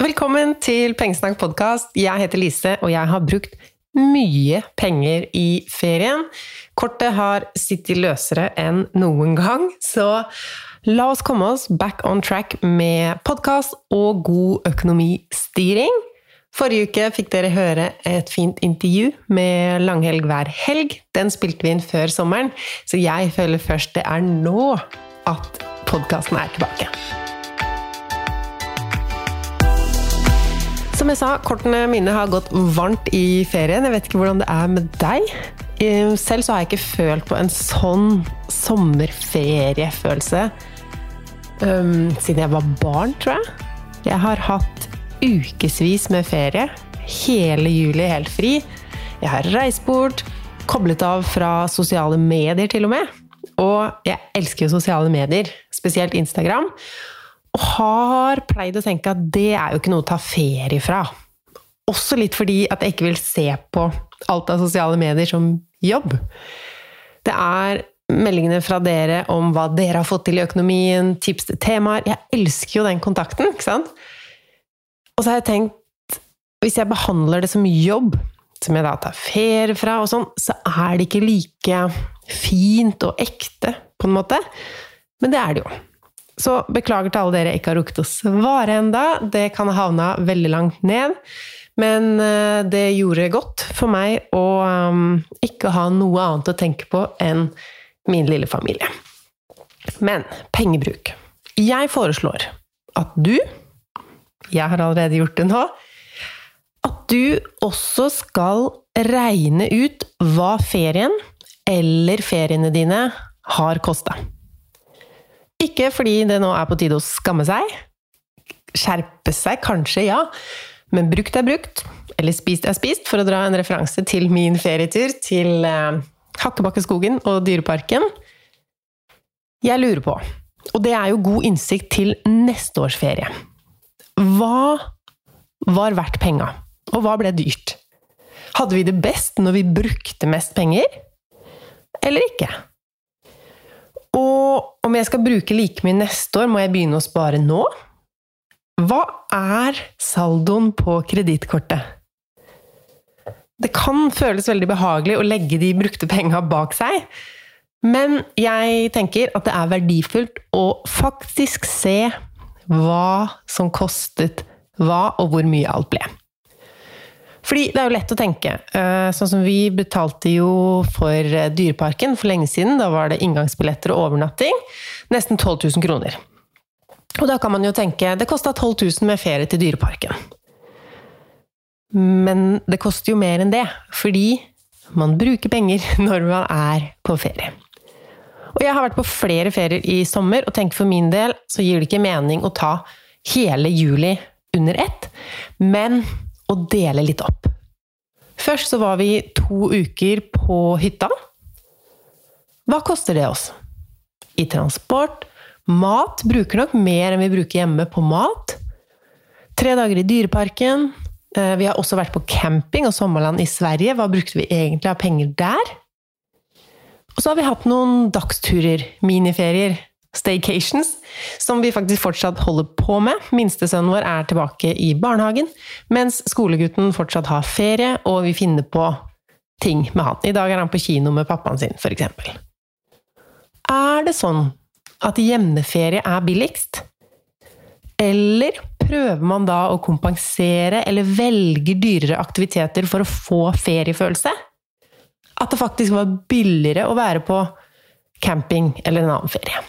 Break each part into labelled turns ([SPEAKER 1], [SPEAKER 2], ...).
[SPEAKER 1] Velkommen til Pengesnakk podkast. Jeg heter Lise, og jeg har brukt mye penger i ferien. Kortet har sittet løsere enn noen gang, så la oss komme oss back on track med podkast og god økonomistyring. Forrige uke fikk dere høre et fint intervju med Langhelg hver helg. Den spilte vi inn før sommeren, så jeg føler først det er nå at podkasten er tilbake. Som jeg sa, kortene mine har gått varmt i ferien. Jeg vet ikke hvordan det er med deg. Eh, selv så har jeg ikke følt på en sånn sommerferiefølelse um, siden jeg var barn, tror jeg. Jeg har hatt ukevis med ferie. Hele juli helt fri. Jeg har reist bort, koblet av fra sosiale medier til og med. Og jeg elsker jo sosiale medier, spesielt Instagram. Og har pleid å tenke at det er jo ikke noe å ta ferie fra. Også litt fordi at jeg ikke vil se på alt av sosiale medier som jobb. Det er meldingene fra dere om hva dere har fått til i økonomien, tips til temaer. Jeg elsker jo den kontakten, ikke sant? Og så har jeg tenkt Hvis jeg behandler det som jobb, som jeg da tar ferie fra, og sånn, så er det ikke like fint og ekte, på en måte. Men det er det jo. Så beklager til alle dere ikke har rukket å svare enda. Det kan ha havna veldig langt ned. Men eh, det gjorde godt for meg å um, ikke ha noe annet å tenke på enn min lille familie. Men pengebruk. Jeg foreslår at du Jeg har allerede gjort det nå. At du også skal regne ut hva ferien eller feriene dine har kosta. Ikke fordi det nå er på tide å skamme seg. Skjerpe seg, kanskje, ja. Men brukt er brukt. Eller spist er spist, for å dra en referanse til min ferietur til eh, Hakkebakkeskogen og Dyreparken. Jeg lurer på, og det er jo god innsikt til neste års ferie Hva var verdt penga, og hva ble dyrt? Hadde vi det best når vi brukte mest penger, eller ikke? Og om jeg skal bruke like mye neste år, må jeg begynne å spare nå? Hva er saldoen på kredittkortet? Det kan føles veldig behagelig å legge de brukte penga bak seg, men jeg tenker at det er verdifullt å faktisk se hva som kostet hva, og hvor mye alt ble. Fordi det er jo lett å tenke. Sånn som vi betalte jo for Dyreparken for lenge siden. Da var det inngangsbilletter og overnatting. Nesten 12 000 kroner. Og da kan man jo tenke det kosta 12 000 med ferie til Dyreparken. Men det koster jo mer enn det, fordi man bruker penger når man er på ferie. Og jeg har vært på flere ferier i sommer, og tenker for min del så gir det ikke mening å ta hele juli under ett, men å dele litt opp. Først så var vi to uker på hytta. Hva koster det oss? I transport, mat Bruker nok mer enn vi bruker hjemme på mat. Tre dager i Dyreparken. Vi har også vært på camping og sommerland i Sverige. Hva brukte vi egentlig av penger der? Og så har vi hatt noen dagsturer, miniferier, staycations, som vi faktisk fortsatt holder på med. Minstesønnen vår er tilbake i barnehagen, mens skolegutten fortsatt har ferie, og vi finner på ting med han. I dag er han på kino med pappaen sin, f.eks. Er det sånn at hjemmeferie er billigst? Eller prøver man da å kompensere eller velger dyrere aktiviteter for å få feriefølelse? At det faktisk var billigere å være på camping eller en annen ferie?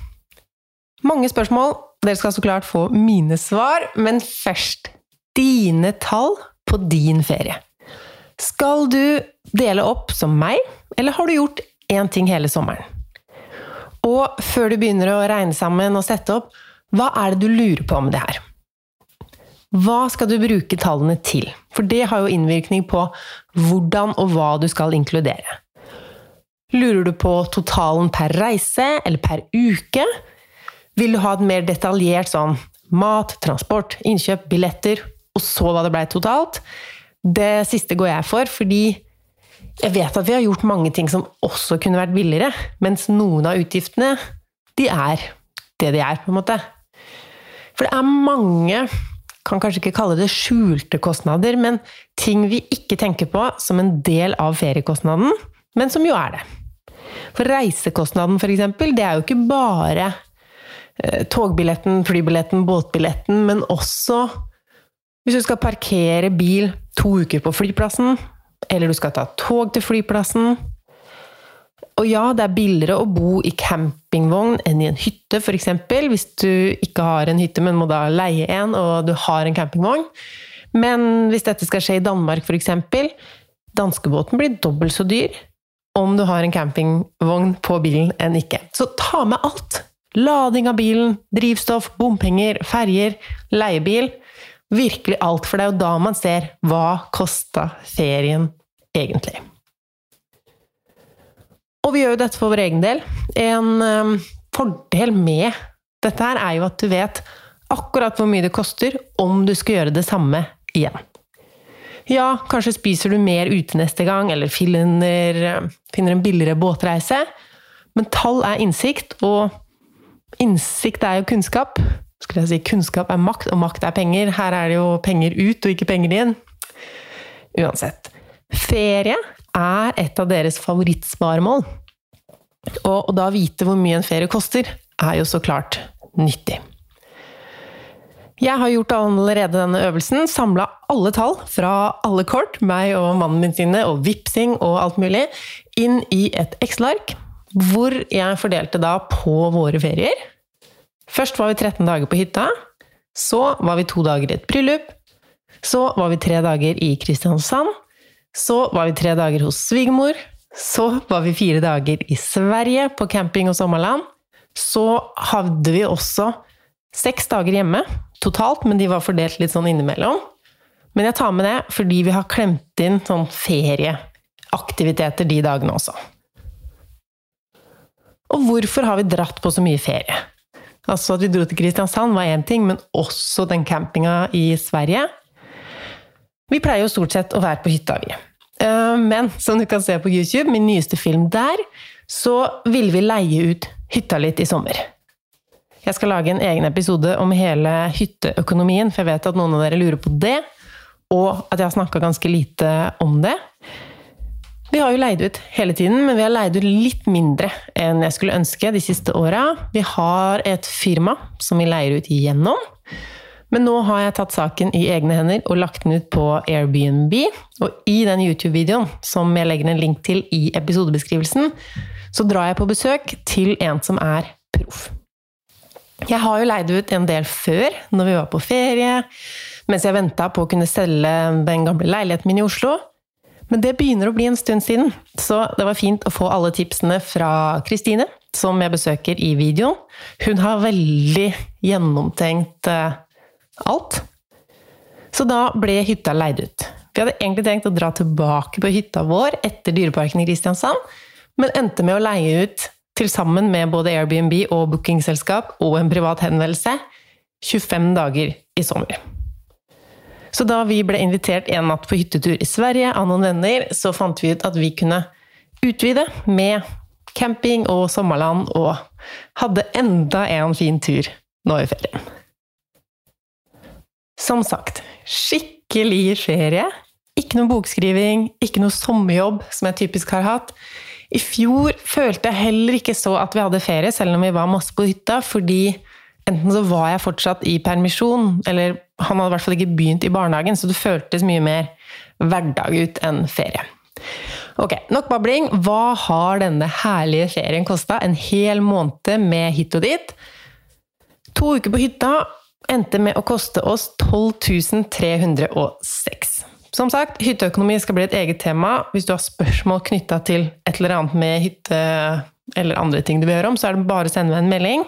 [SPEAKER 1] Mange spørsmål. Dere skal så klart få mine svar, men først dine tall på din ferie. Skal du dele opp som meg, eller har du gjort én ting hele sommeren? Og før du begynner å regne sammen og sette opp, hva er det du lurer på med det her? Hva skal du bruke tallene til? For det har jo innvirkning på hvordan og hva du skal inkludere. Lurer du på totalen per reise eller per uke? Vil du ha et mer detaljert sånn mat, transport, innkjøp, billetter, og så hva det blei totalt? Det siste går jeg for, fordi jeg vet at vi har gjort mange ting som også kunne vært billigere, mens noen av utgiftene, de er det de er, på en måte. For det er mange kan kanskje ikke kalle det skjulte kostnader, men ting vi ikke tenker på som en del av feriekostnaden, men som jo er det. For reisekostnaden, f.eks., det er jo ikke bare togbilletten, flybilletten, båtbilletten, men også hvis du skal parkere bil to uker på flyplassen, eller du skal ta tog til flyplassen. Og ja, det er billigere å bo i campingvogn enn i en hytte, f.eks. Hvis du ikke har en hytte, men må da leie en, og du har en campingvogn. Men hvis dette skal skje i Danmark, f.eks. Danskebåten blir dobbelt så dyr om du har en campingvogn på bilen enn ikke. Så ta med alt! Lading av bilen, drivstoff, bompenger, ferjer, leiebil. Virkelig alt, for det er jo da man ser hva kosta ferien egentlig. Og vi gjør jo dette for vår egen del. En um, fordel med dette her er jo at du vet akkurat hvor mye det koster om du skal gjøre det samme igjen. Ja, kanskje spiser du mer ute neste gang, eller finner, finner en billigere båtreise. Men tall er innsikt, og innsikt er jo kunnskap. Skulle jeg si kunnskap er makt, og makt er penger. Her er det jo penger ut, og ikke penger inn. Uansett. Ferie er et av deres favorittsparemål. Og, og da vite hvor mye en ferie koster, er jo så klart nyttig. Jeg har gjort allerede denne øvelsen, samla alle tall fra alle kort, meg og mannen min sine, og vipsing og alt mulig, inn i et Excel-ark, hvor jeg fordelte da på våre ferier. Først var vi 13 dager på hytta. Så var vi to dager i et bryllup. Så var vi tre dager i Kristiansand. Så var vi tre dager hos svigermor. Så var vi fire dager i Sverige, på camping og sommerland. Så hadde vi også seks dager hjemme totalt, men de var fordelt litt sånn innimellom. Men jeg tar med det fordi vi har klemt inn sånn ferieaktiviteter de dagene også. Og hvorfor har vi dratt på så mye ferie? Altså at vi dro til Kristiansand var én ting, men også den campinga i Sverige. Vi pleier jo stort sett å være på hytta, vi. Eh, men som du kan se på YouTube, min nyeste film der, så ville vi leie ut hytta litt i sommer. Jeg skal lage en egen episode om hele hytteøkonomien, for jeg vet at noen av dere lurer på det, og at jeg har snakka ganske lite om det. Vi har jo leid ut hele tiden, men vi har leid ut litt mindre enn jeg skulle ønske de siste åra. Vi har et firma som vi leier ut igjennom. Men nå har jeg tatt saken i egne hender og lagt den ut på Airbnb. Og i den YouTube-videoen, som jeg legger en link til i episodebeskrivelsen, så drar jeg på besøk til en som er proff. Jeg har jo leid ut en del før, når vi var på ferie, mens jeg venta på å kunne selge den gamle leiligheten min i Oslo. Men det begynner å bli en stund siden, så det var fint å få alle tipsene fra Kristine, som jeg besøker i videoen. Hun har veldig gjennomtenkt eh, alt. Så da ble hytta leid ut. Vi hadde egentlig tenkt å dra tilbake på hytta vår etter Dyreparken i Kristiansand, men endte med å leie ut til sammen med både Airbnb og bookingselskap og en privat henvendelse 25 dager i sommer. Så da vi ble invitert en natt på hyttetur i Sverige av noen venner, så fant vi ut at vi kunne utvide med camping og sommerland, og hadde enda en fin tur nå i ferien. Som sagt, skikkelig ferie. Ikke noe bokskriving, ikke noe sommerjobb, som jeg typisk har hatt. I fjor følte jeg heller ikke så at vi hadde ferie, selv om vi var masse på hytta, fordi enten så var jeg fortsatt i permisjon, eller han hadde i hvert fall ikke begynt i barnehagen, så det føltes mye mer hverdag ut enn ferie. Ok, nok babling. Hva har denne herlige ferien kosta? En hel måned med hit og dit. To uker på hytta endte med å koste oss 12 306. Som sagt, hytteøkonomi skal bli et eget tema. Hvis du har spørsmål knytta til et eller annet med hytte eller andre ting du vil høre om, så er det bare å sende meg en melding.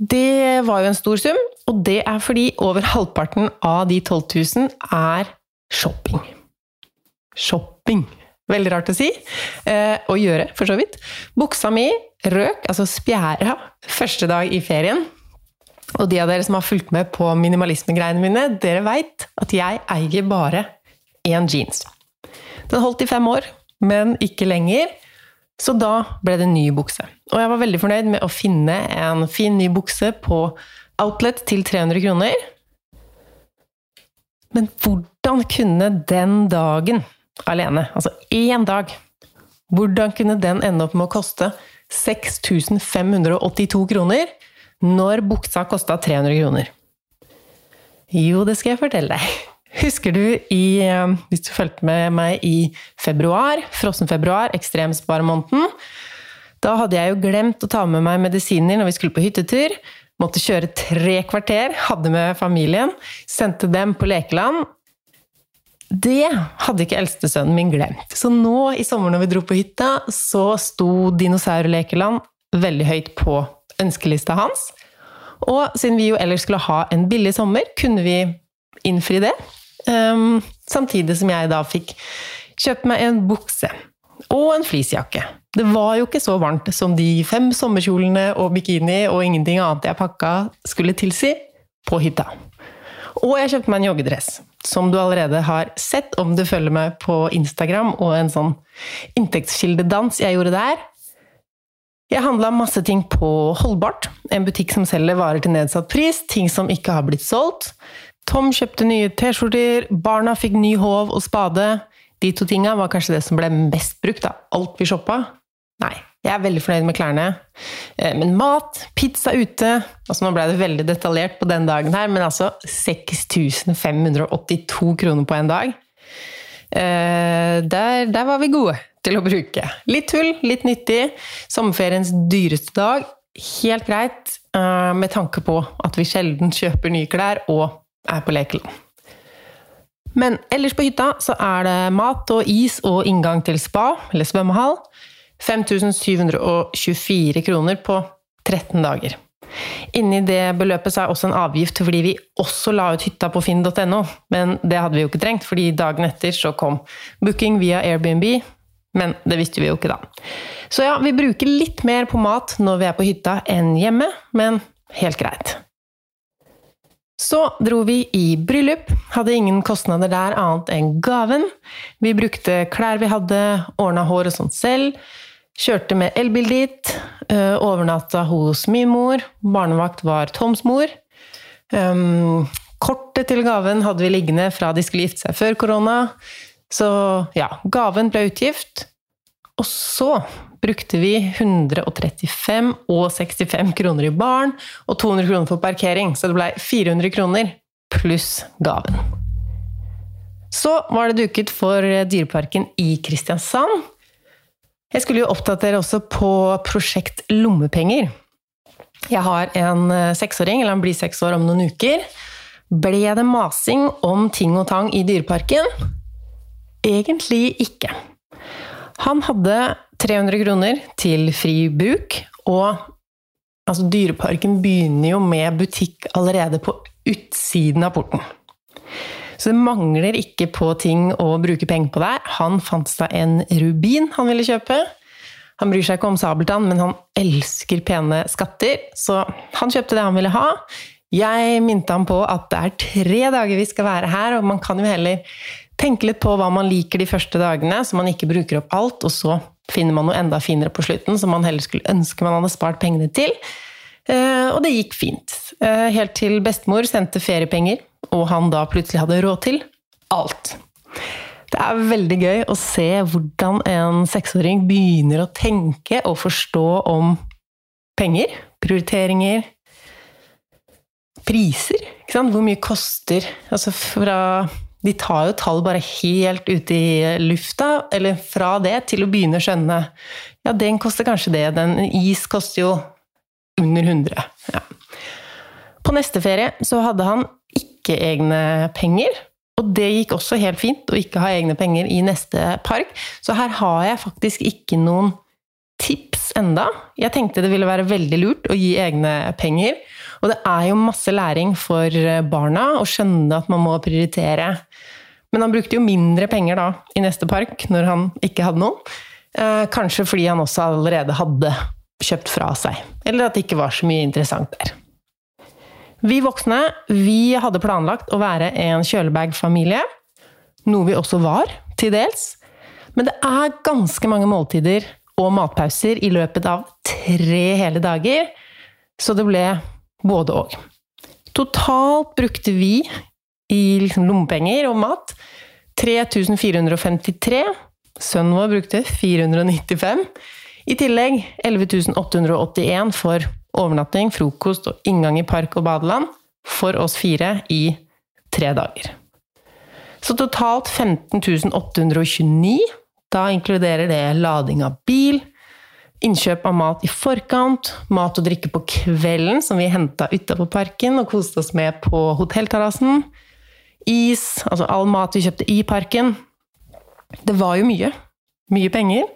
[SPEAKER 1] Det var jo en stor sum, og det er fordi over halvparten av de 12 000 er shopping. Shopping. Veldig rart å si. Eh, å gjøre, for så vidt. Buksa mi røk, altså spjæra, første dag i ferien. Og de av dere som har fulgt med på minimalismegreiene mine, dere veit at jeg eier bare én jeans. Den holdt i fem år, men ikke lenger. Så da ble det ny bukse. Og jeg var veldig fornøyd med å finne en fin ny bukse på Outlet til 300 kroner. Men hvordan kunne den dagen alene, altså én dag, hvordan kunne den ende opp med å koste 6582 kroner når buksa kosta 300 kroner? Jo, det skal jeg fortelle deg. Husker du i eh, Hvis du fulgte med meg i februar, frossen februar, ekstremsparemåneden, da hadde jeg jo glemt å ta med meg medisiner når vi skulle på hyttetur. Måtte kjøre tre kvarter, hadde med familien. Sendte dem på lekeland. Det hadde ikke eldstesønnen min glemt. Så nå i sommer når vi dro på hytta, så sto dinosaurlekeland veldig høyt på ønskelista hans. Og siden vi jo ellers skulle ha en billig sommer, kunne vi innfri det. Um, samtidig som jeg da fikk kjøpt meg en bukse og en fleecejakke. Det var jo ikke så varmt som de fem sommerkjolene og bikini og ingenting annet jeg pakka skulle tilsi på hytta. Og jeg kjøpte meg en joggedress, som du allerede har sett om du følger meg på Instagram, og en sånn inntektskildedans jeg gjorde der. Jeg handla masse ting på Holdbart, en butikk som selger varer til nedsatt pris, ting som ikke har blitt solgt. Tom kjøpte nye T-skjorter, barna fikk ny håv og spade. De to tinga var kanskje det som ble mest brukt av alt vi shoppa. Nei, jeg er veldig fornøyd med klærne. Eh, men mat, pizza ute altså Nå ble det veldig detaljert på den dagen her, men altså 6582 kroner på en dag. Eh, der, der var vi gode til å bruke. Litt tull, litt nyttig. Sommerferiens dyreste dag. Helt greit, eh, med tanke på at vi sjelden kjøper nye klær og er på lekeland. Men ellers på hytta så er det mat og is og inngang til spa, eller svømmehall. 5724 kroner på 13 dager. Inni det beløpet så er også en avgift fordi vi også la ut hytta på finn.no, men det hadde vi jo ikke trengt, fordi dagen etter så kom booking via Airbnb, men det visste vi jo ikke da. Så ja, vi bruker litt mer på mat når vi er på hytta enn hjemme, men helt greit. Så dro vi i bryllup. Hadde ingen kostnader der annet enn gaven. Vi brukte klær vi hadde, ordna og sånt selv. Kjørte med elbil dit. Eh, overnatta hos min mor. Barnevakt var Toms mor. Um, kortet til gaven hadde vi liggende fra de skulle gifte seg før korona. Så ja, gaven ble utgift. Og så brukte vi 135 og 65 kroner i baren og 200 kroner for parkering, så det blei 400 kroner pluss gaven. Så var det duket for Dyreparken i Kristiansand. Jeg skulle jo oppdatere også på prosjekt Lommepenger. Jeg har en eh, seksåring, eller han blir seks år om noen uker. Ble det masing om ting og tang i Dyreparken? Egentlig ikke. Han hadde 300 kroner til fri bruk, og altså, Dyreparken begynner jo med butikk allerede på utsiden av porten. Så det mangler ikke på ting å bruke penger på der. Han fant seg en rubin han ville kjøpe. Han bryr seg ikke om sabeltann, men han elsker pene skatter, så han kjøpte det han ville ha. Jeg minte ham på at det er tre dager vi skal være her, og man kan jo heller tenke litt på hva man liker de første dagene, så man ikke bruker opp alt, og så finner man noe enda finere på slutten, som man heller skulle ønske man hadde spart pengene til. Eh, og det gikk fint. Eh, helt til bestemor sendte feriepenger, og han da plutselig hadde råd til alt. Det er veldig gøy å se hvordan en seksåring begynner å tenke og forstå om penger, prioriteringer, priser. Hvor mye koster Altså fra de tar jo tall bare helt ute i lufta, eller fra det til å begynne å skjønne Ja, den koster kanskje det, den is koster jo under 100. Ja. På neste ferie så hadde han ikke egne penger, og det gikk også helt fint å ikke ha egne penger i neste park, så her har jeg faktisk ikke noen tips enda. Jeg tenkte det ville være veldig lurt å gi egne penger. Og det er jo masse læring for barna å skjønne at man må prioritere. Men han brukte jo mindre penger da i neste park, når han ikke hadde noen. Eh, kanskje fordi han også allerede hadde kjøpt fra seg. Eller at det ikke var så mye interessant der. Vi voksne vi hadde planlagt å være en kjølebag-familie. Noe vi også var, til dels. Men det er ganske mange måltider og matpauser i løpet av tre hele dager, så det ble både òg. Totalt brukte vi i liksom lommepenger og mat. 3453. Sønnen vår brukte 495. I tillegg 11.881 for overnatting, frokost og inngang i park og badeland for oss fire i tre dager. Så totalt 15.829. Da inkluderer det lading av bil, innkjøp av mat i forkant, mat og drikke på kvelden, som vi henta utafor parken og koste oss med på hotellterrassen, is, altså all mat vi kjøpte i parken. Det var jo mye. Mye penger.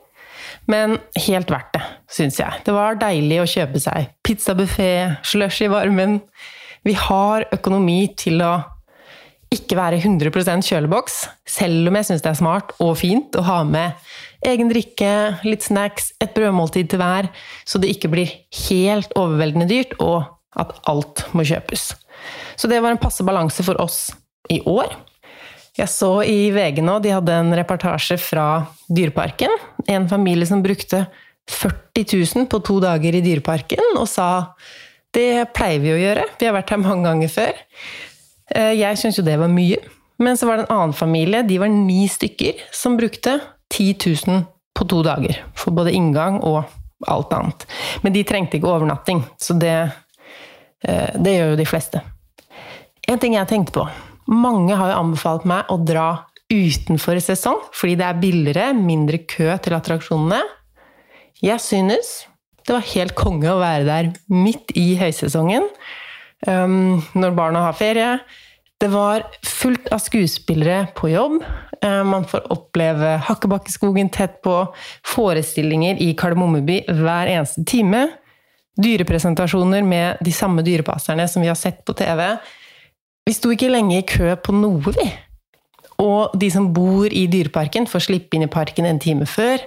[SPEAKER 1] Men helt verdt det, syns jeg. Det var deilig å kjøpe seg pizzabuffé, slush i varmen. Vi har økonomi til å ikke være 100 kjøleboks, selv om jeg syns det er smart og fint å ha med egen drikke, litt snacks, et brødmåltid til hver, så det ikke blir helt overveldende dyrt, og at alt må kjøpes. Så det var en passe balanse for oss i år. Jeg så i VG nå, de hadde en reportasje fra Dyreparken. En familie som brukte 40 000 på to dager i Dyreparken, og sa det pleier vi å gjøre, vi har vært her mange ganger før. Eh, jeg syntes jo det var mye. Men så var det en annen familie, de var ni stykker, som brukte 10 000 på to dager. For både inngang og alt annet. Men de trengte ikke overnatting, så det, eh, det gjør jo de fleste. En ting jeg tenkte på mange har jo anbefalt meg å dra utenfor sesong, fordi det er billigere, mindre kø til attraksjonene. Jeg synes det var helt konge å være der midt i høysesongen, um, når barna har ferie. Det var fullt av skuespillere på jobb. Um, man får oppleve Hakkebakkeskogen tett på, forestillinger i Kardemommeby hver eneste time. Dyrepresentasjoner med de samme dyrepasserne som vi har sett på TV. Vi sto ikke lenge i kø på noe, vi. Og de som bor i Dyreparken, får slippe inn i parken en time før.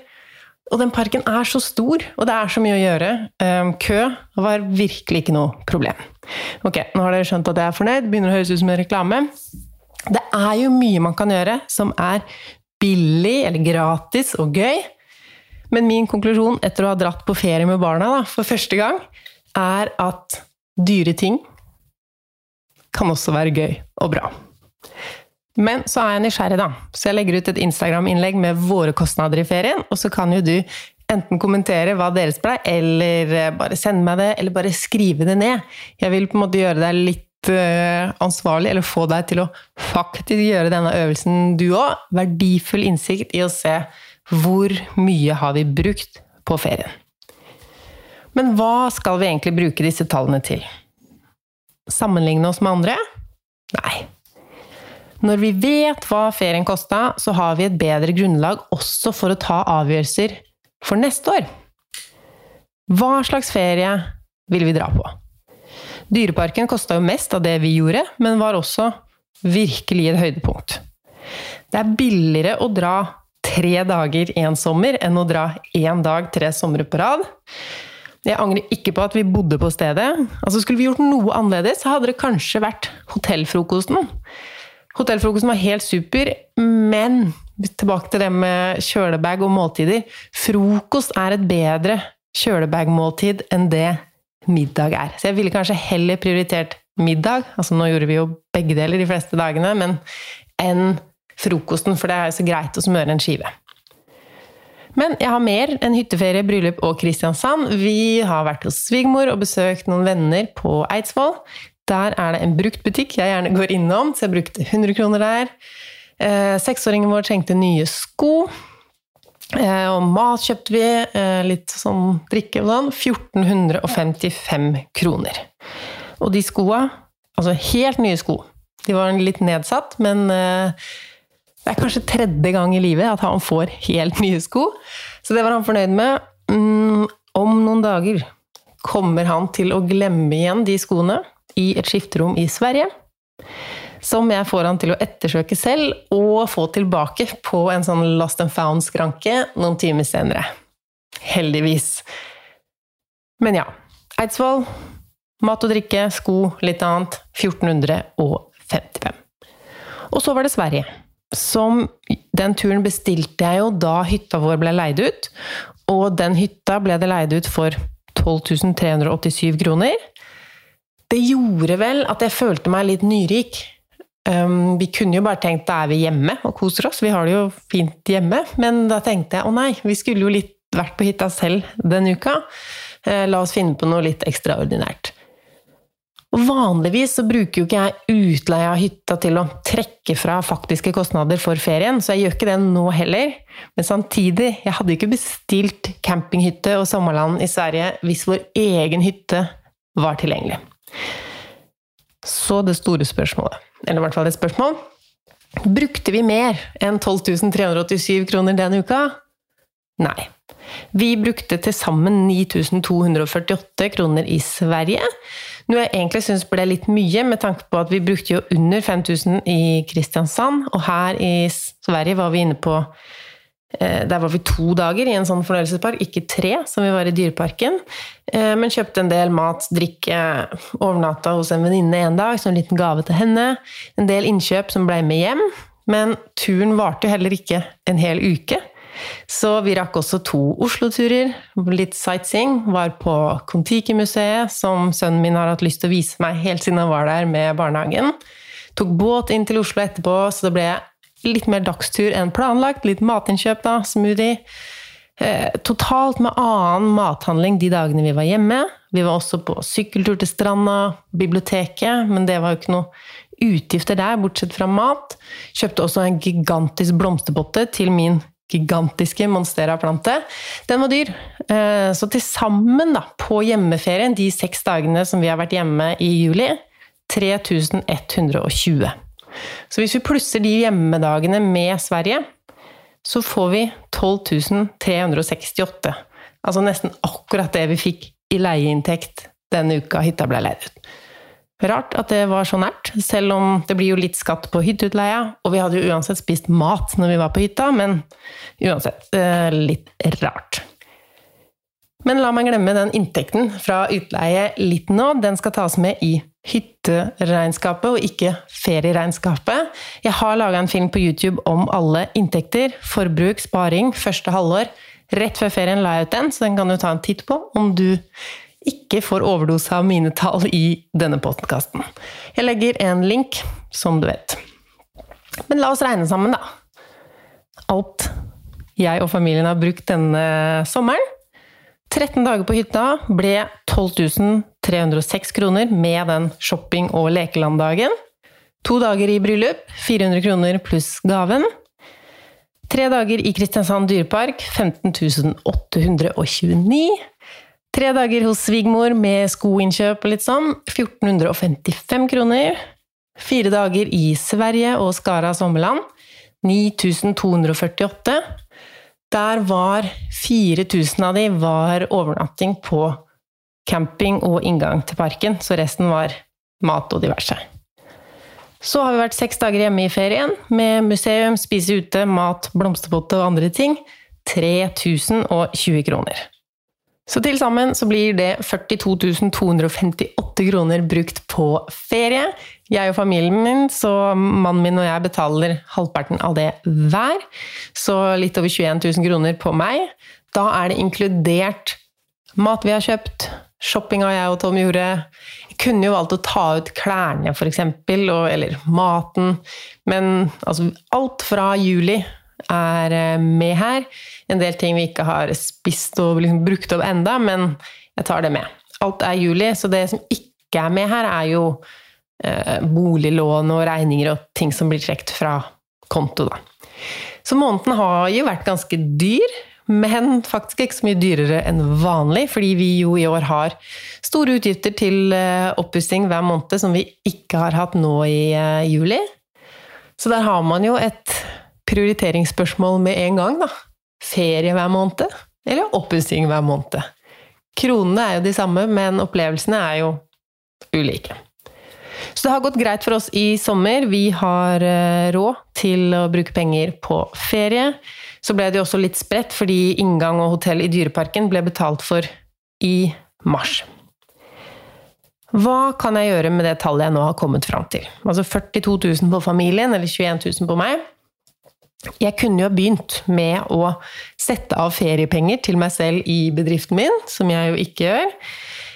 [SPEAKER 1] Og den parken er så stor, og det er så mye å gjøre. Um, kø var virkelig ikke noe problem. Ok, nå har dere skjønt at jeg er fornøyd. Begynner å høres ut som en reklame. Det er jo mye man kan gjøre som er billig eller gratis og gøy. Men min konklusjon etter å ha dratt på ferie med barna da, for første gang, er at dyre ting kan også være gøy og bra. Men så er jeg nysgjerrig, da. Så jeg legger ut et Instagram-innlegg med våre kostnader i ferien, og så kan jo du enten kommentere hva deres ble, eller eh, bare sende meg det, eller bare skrive det ned. Jeg vil på en måte gjøre deg litt uh, ansvarlig, eller få deg til å faktisk gjøre denne øvelsen du òg. Verdifull innsikt i å se hvor mye har vi brukt på ferien. Men hva skal vi egentlig bruke disse tallene til? sammenligne oss med andre? Nei. Når vi vet hva ferien kosta, så har vi et bedre grunnlag også for å ta avgjørelser for neste år. Hva slags ferie vil vi dra på? Dyreparken kosta jo mest av det vi gjorde, men var også virkelig et høydepunkt. Det er billigere å dra tre dager en sommer enn å dra én dag tre somre på rad. Jeg angrer ikke på at vi bodde på stedet. Altså Skulle vi gjort noe annerledes, hadde det kanskje vært hotellfrokosten. Hotellfrokosten var helt super, men tilbake til det med kjølebag og måltider. Frokost er et bedre kjølebagmåltid enn det middag er. Så jeg ville kanskje heller prioritert middag, altså nå gjorde vi jo begge deler de fleste dagene, men enn frokosten, for det er jo så greit å smøre en skive. Men jeg har mer enn hytteferie, bryllup og Kristiansand. Vi har vært hos svigermor og besøkt noen venner på Eidsvoll. Der er det en bruktbutikk jeg gjerne går innom, så jeg brukte 100 kroner der. Eh, seksåringen vår trengte nye sko. Eh, og mat kjøpte vi. Eh, litt sånn drikke og sånn. 1455 kroner. Og de skoa, altså helt nye sko. De var litt nedsatt, men det er kanskje tredje gang i livet at han får helt nye sko. Så det var han fornøyd med. Mm, om noen dager kommer han til å glemme igjen de skoene i et skifterom i Sverige. Som jeg får han til å ettersøke selv og få tilbake på en sånn lost and found-skranke noen timer senere. Heldigvis. Men ja. Eidsvoll. Mat og drikke, sko, litt annet. 1455. Og så var det Sverige som Den turen bestilte jeg jo da hytta vår ble leid ut. Og den hytta ble det leid ut for 12 387 kroner. Det gjorde vel at jeg følte meg litt nyrik. Um, vi kunne jo bare tenkt da er vi hjemme og koser oss, vi har det jo fint hjemme. Men da tenkte jeg å nei, vi skulle jo litt vært på hytta selv den uka. Uh, la oss finne på noe litt ekstraordinært. Og vanligvis så bruker jo ikke jeg utleie av hytta til å trekke fra faktiske kostnader for ferien, så jeg gjør ikke det nå heller. Men samtidig, jeg hadde ikke bestilt campinghytte og sommerland i Sverige hvis vår egen hytte var tilgjengelig. Så det store spørsmålet, eller i hvert fall et spørsmål Brukte vi mer enn 12 387 kroner den uka? Nei. Vi brukte til sammen 9248 kroner i Sverige. Noe jeg egentlig syns ble litt mye, med tanke på at vi brukte jo under 5000 i Kristiansand, og her i Sverige var vi inne på der var vi to dager i en sånn fornøyelsespark, ikke tre, som vi var i Dyreparken. Eh, men kjøpte en del mat, drikke, overnatta hos en venninne en dag som en liten gave til henne. En del innkjøp som ble med hjem. Men turen varte jo heller ikke en hel uke. Så vi rakk også to Oslo-turer. Litt sightseeing. Var på Kon-Tiki-museet, som sønnen min har hatt lyst til å vise meg helt siden han var der med barnehagen. Tok båt inn til Oslo etterpå, så det ble litt mer dagstur enn planlagt. Litt matinnkjøp, da. Smoothie. Eh, totalt med annen mathandling de dagene vi var hjemme. Vi var også på sykkeltur til stranda, biblioteket, men det var jo ikke noe utgifter der, bortsett fra mat. Kjøpte også en gigantisk blomsterpotte til min gigantiske monstera-plante. Den var dyr. Eh, så til sammen, da, på hjemmeferien, de seks dagene som vi har vært hjemme i juli, 3120. Så hvis vi plusser de hjemmedagene med Sverige, så får vi 12.368. Altså nesten akkurat det vi fikk i leieinntekt denne uka hytta ble leid ut. Rart at det var så nært, selv om det blir jo litt skatt på hytteutleia. Og vi hadde jo uansett spist mat når vi var på hytta, men uansett eh, litt rart. Men la meg glemme den inntekten fra utleie litt nå. Den skal tas med i hytteregnskapet og ikke ferieregnskapet. Jeg har laga en film på YouTube om alle inntekter, forbruk, sparing, første halvår. Rett før ferien la jeg ut den, så den kan du ta en titt på om du ikke får overdose av mine tall i denne podkasten. Jeg legger en link, som du vet. Men la oss regne sammen, da. Alt jeg og familien har brukt denne sommeren. 13 dager på hytta ble 12 306 kroner med den shopping- og lekelanddagen. To dager i bryllup, 400 kroner pluss gaven. Tre dager i Kristiansand dyrepark, 15 829. Tre dager hos svigermor med skoinnkjøp og litt sånn. 1455 kroner. Fire dager i Sverige og Skara sommerland. 9248. Der var 4000 av de var overnatting på camping og inngang til parken, så resten var mat og diverse. Så har vi vært seks dager hjemme i ferien, med museum, spise ute, mat, blomsterpotte og andre ting. 3020 kroner. Så til sammen så blir det 42 258 kroner brukt på ferie. Jeg og familien min, så mannen min og jeg betaler halvparten av det hver. Så litt over 21 000 kroner på meg. Da er det inkludert mat vi har kjøpt, shoppinga jeg og Tom gjorde. Jeg kunne jo valgt å ta ut klærne, f.eks., eller maten. Men altså, alt fra juli er eh, med her. En del ting vi ikke har spist og liksom brukt opp enda, men jeg tar det med. Alt er juli, så det som ikke er med her, er jo boliglån og regninger og ting som blir trukket fra konto, da. Så måneden har jo vært ganske dyr, men faktisk ikke så mye dyrere enn vanlig, fordi vi jo i år har store utgifter til eh, oppussing hver måned som vi ikke har hatt nå i eh, juli. Så der har man jo et prioriteringsspørsmål med en gang, da. Ferie hver måned, eller oppussing hver måned? Kronene er jo de samme, men opplevelsene er jo ulike. Så det har gått greit for oss i sommer. Vi har eh, råd til å bruke penger på ferie. Så ble det også litt spredt, fordi inngang og hotell i Dyreparken ble betalt for i mars. Hva kan jeg gjøre med det tallet jeg nå har kommet fram til? Altså 42 000 på familien, eller 21 000 på meg. Jeg kunne jo begynt med å sette av feriepenger til meg selv i bedriften min, som jeg jo ikke gjør.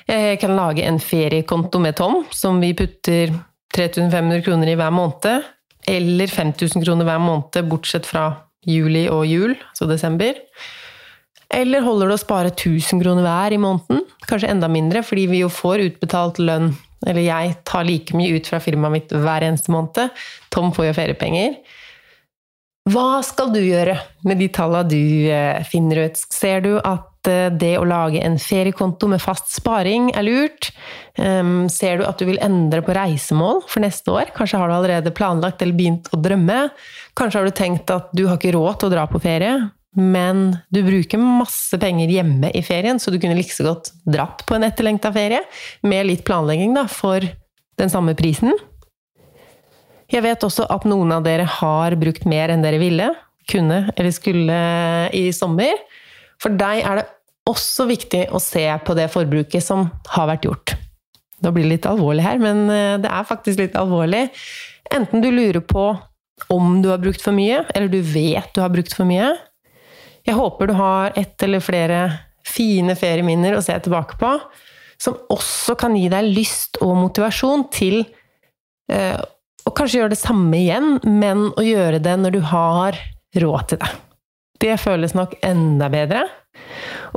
[SPEAKER 1] Jeg kan lage en feriekonto med Tom, som vi putter 3500 kroner i hver måned, eller 5000 kroner hver måned, bortsett fra juli og jul, altså desember. Eller holder det å spare 1000 kroner hver i måneden? Kanskje enda mindre, fordi vi jo får utbetalt lønn. Eller jeg tar like mye ut fra firmaet mitt hver eneste måned. Tom får jo feriepenger. Hva skal du gjøre med de tallene du eh, finner ut? Ser du at eh, det å lage en feriekonto med fast sparing er lurt? Um, ser du at du vil endre på reisemål for neste år? Kanskje har du allerede planlagt eller begynt å drømme? Kanskje har du tenkt at du har ikke råd til å dra på ferie? men du bruker masse penger hjemme i ferien, så du kunne like så godt dratt på en etterlengta ferie med litt planlegging da, for den samme prisen. Jeg vet også at noen av dere har brukt mer enn dere ville, kunne eller skulle i sommer. For deg er det også viktig å se på det forbruket som har vært gjort. Da blir det litt alvorlig her, men eh, det er faktisk litt alvorlig. Enten du lurer på om du har brukt for mye, eller du vet du har brukt for mye, jeg håper du har ett eller flere fine ferieminner å se tilbake på, som også kan gi deg lyst og motivasjon til eh, å kanskje gjøre det samme igjen, men å gjøre det når du har råd til det. Det føles nok enda bedre.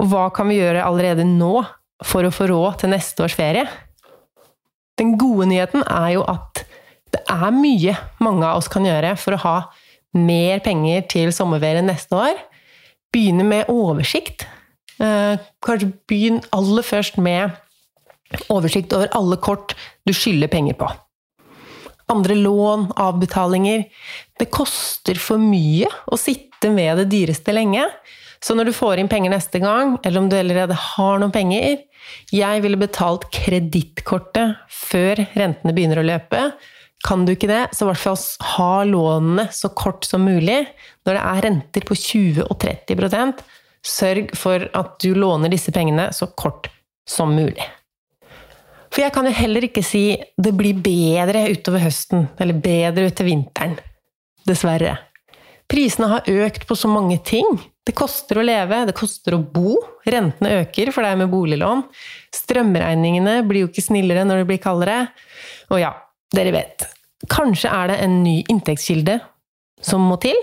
[SPEAKER 1] Og hva kan vi gjøre allerede nå for å få råd til neste års ferie? Den gode nyheten er jo at det er mye mange av oss kan gjøre for å ha mer penger til sommerferie neste år begynne med oversikt. Eh, kanskje begynn aller først med oversikt over alle kort du skylder penger på. Andre lån, avbetalinger Det koster for mye å sitte med det dyreste lenge. Så når du får inn penger neste gang, eller om du allerede har noen penger Jeg ville betalt kredittkortet før rentene begynner å løpe, kan du ikke det, så i hvert fall ha lånene så kort som mulig. Når det er renter på 20 og 30% sørg for at du låner disse pengene så kort som mulig. For jeg kan jo heller ikke si det blir bedre utover høsten, eller bedre utover vinteren. Dessverre. Prisene har økt på så mange ting. Det koster å leve, det koster å bo. Rentene øker for deg med boliglån. Strømregningene blir jo ikke snillere når det blir kaldere. Og ja, dere vet. Kanskje er det en ny inntektskilde som må til?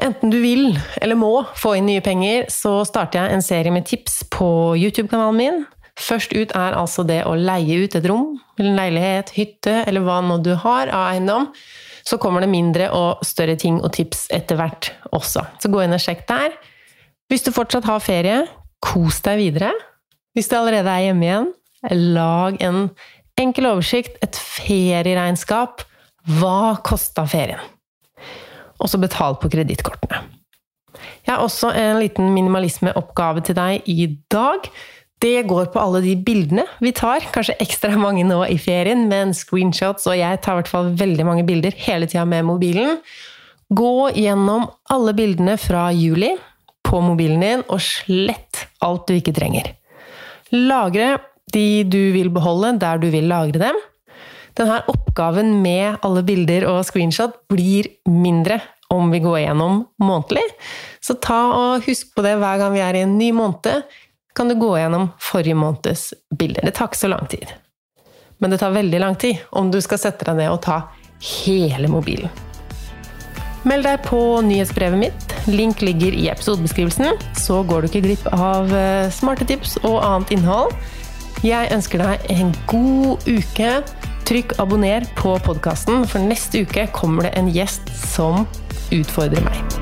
[SPEAKER 1] Enten du vil eller må få inn nye penger, så starter jeg en serie med tips på YouTube-kanalen min. Først ut er altså det å leie ut et rom, eller en leilighet, hytte, eller hva nå du har av eiendom. Så kommer det mindre og større ting og tips etter hvert også. Så gå inn og sjekk der. Hvis du fortsatt har ferie, kos deg videre. Hvis du allerede er hjemme igjen, lag en Enkel oversikt, et ferieregnskap. Hva kosta ferien? Og så betal på kredittkortene. Jeg har også en liten minimalismeoppgave til deg i dag. Det går på alle de bildene vi tar, kanskje ekstra mange nå i ferien, men screenshots, og jeg tar i hvert fall veldig mange bilder hele tida med mobilen. Gå gjennom alle bildene fra juli på mobilen din, og slett alt du ikke trenger. Lagre de du vil beholde, der du vil lagre dem. Denne oppgaven med alle bilder og screenshot blir mindre om vi går gjennom månedlig. Så ta og husk på det hver gang vi er i en ny måned. Kan du gå gjennom forrige måneds bilder. Det tar ikke så lang tid. Men det tar veldig lang tid om du skal sette deg ned og ta hele mobilen. Meld deg på nyhetsbrevet mitt. Link ligger i episodebeskrivelsen. Så går du ikke glipp av eh, smarte tips og annet innhold. Jeg ønsker deg en god uke. Trykk abonner på podkasten, for neste uke kommer det en gjest som utfordrer meg.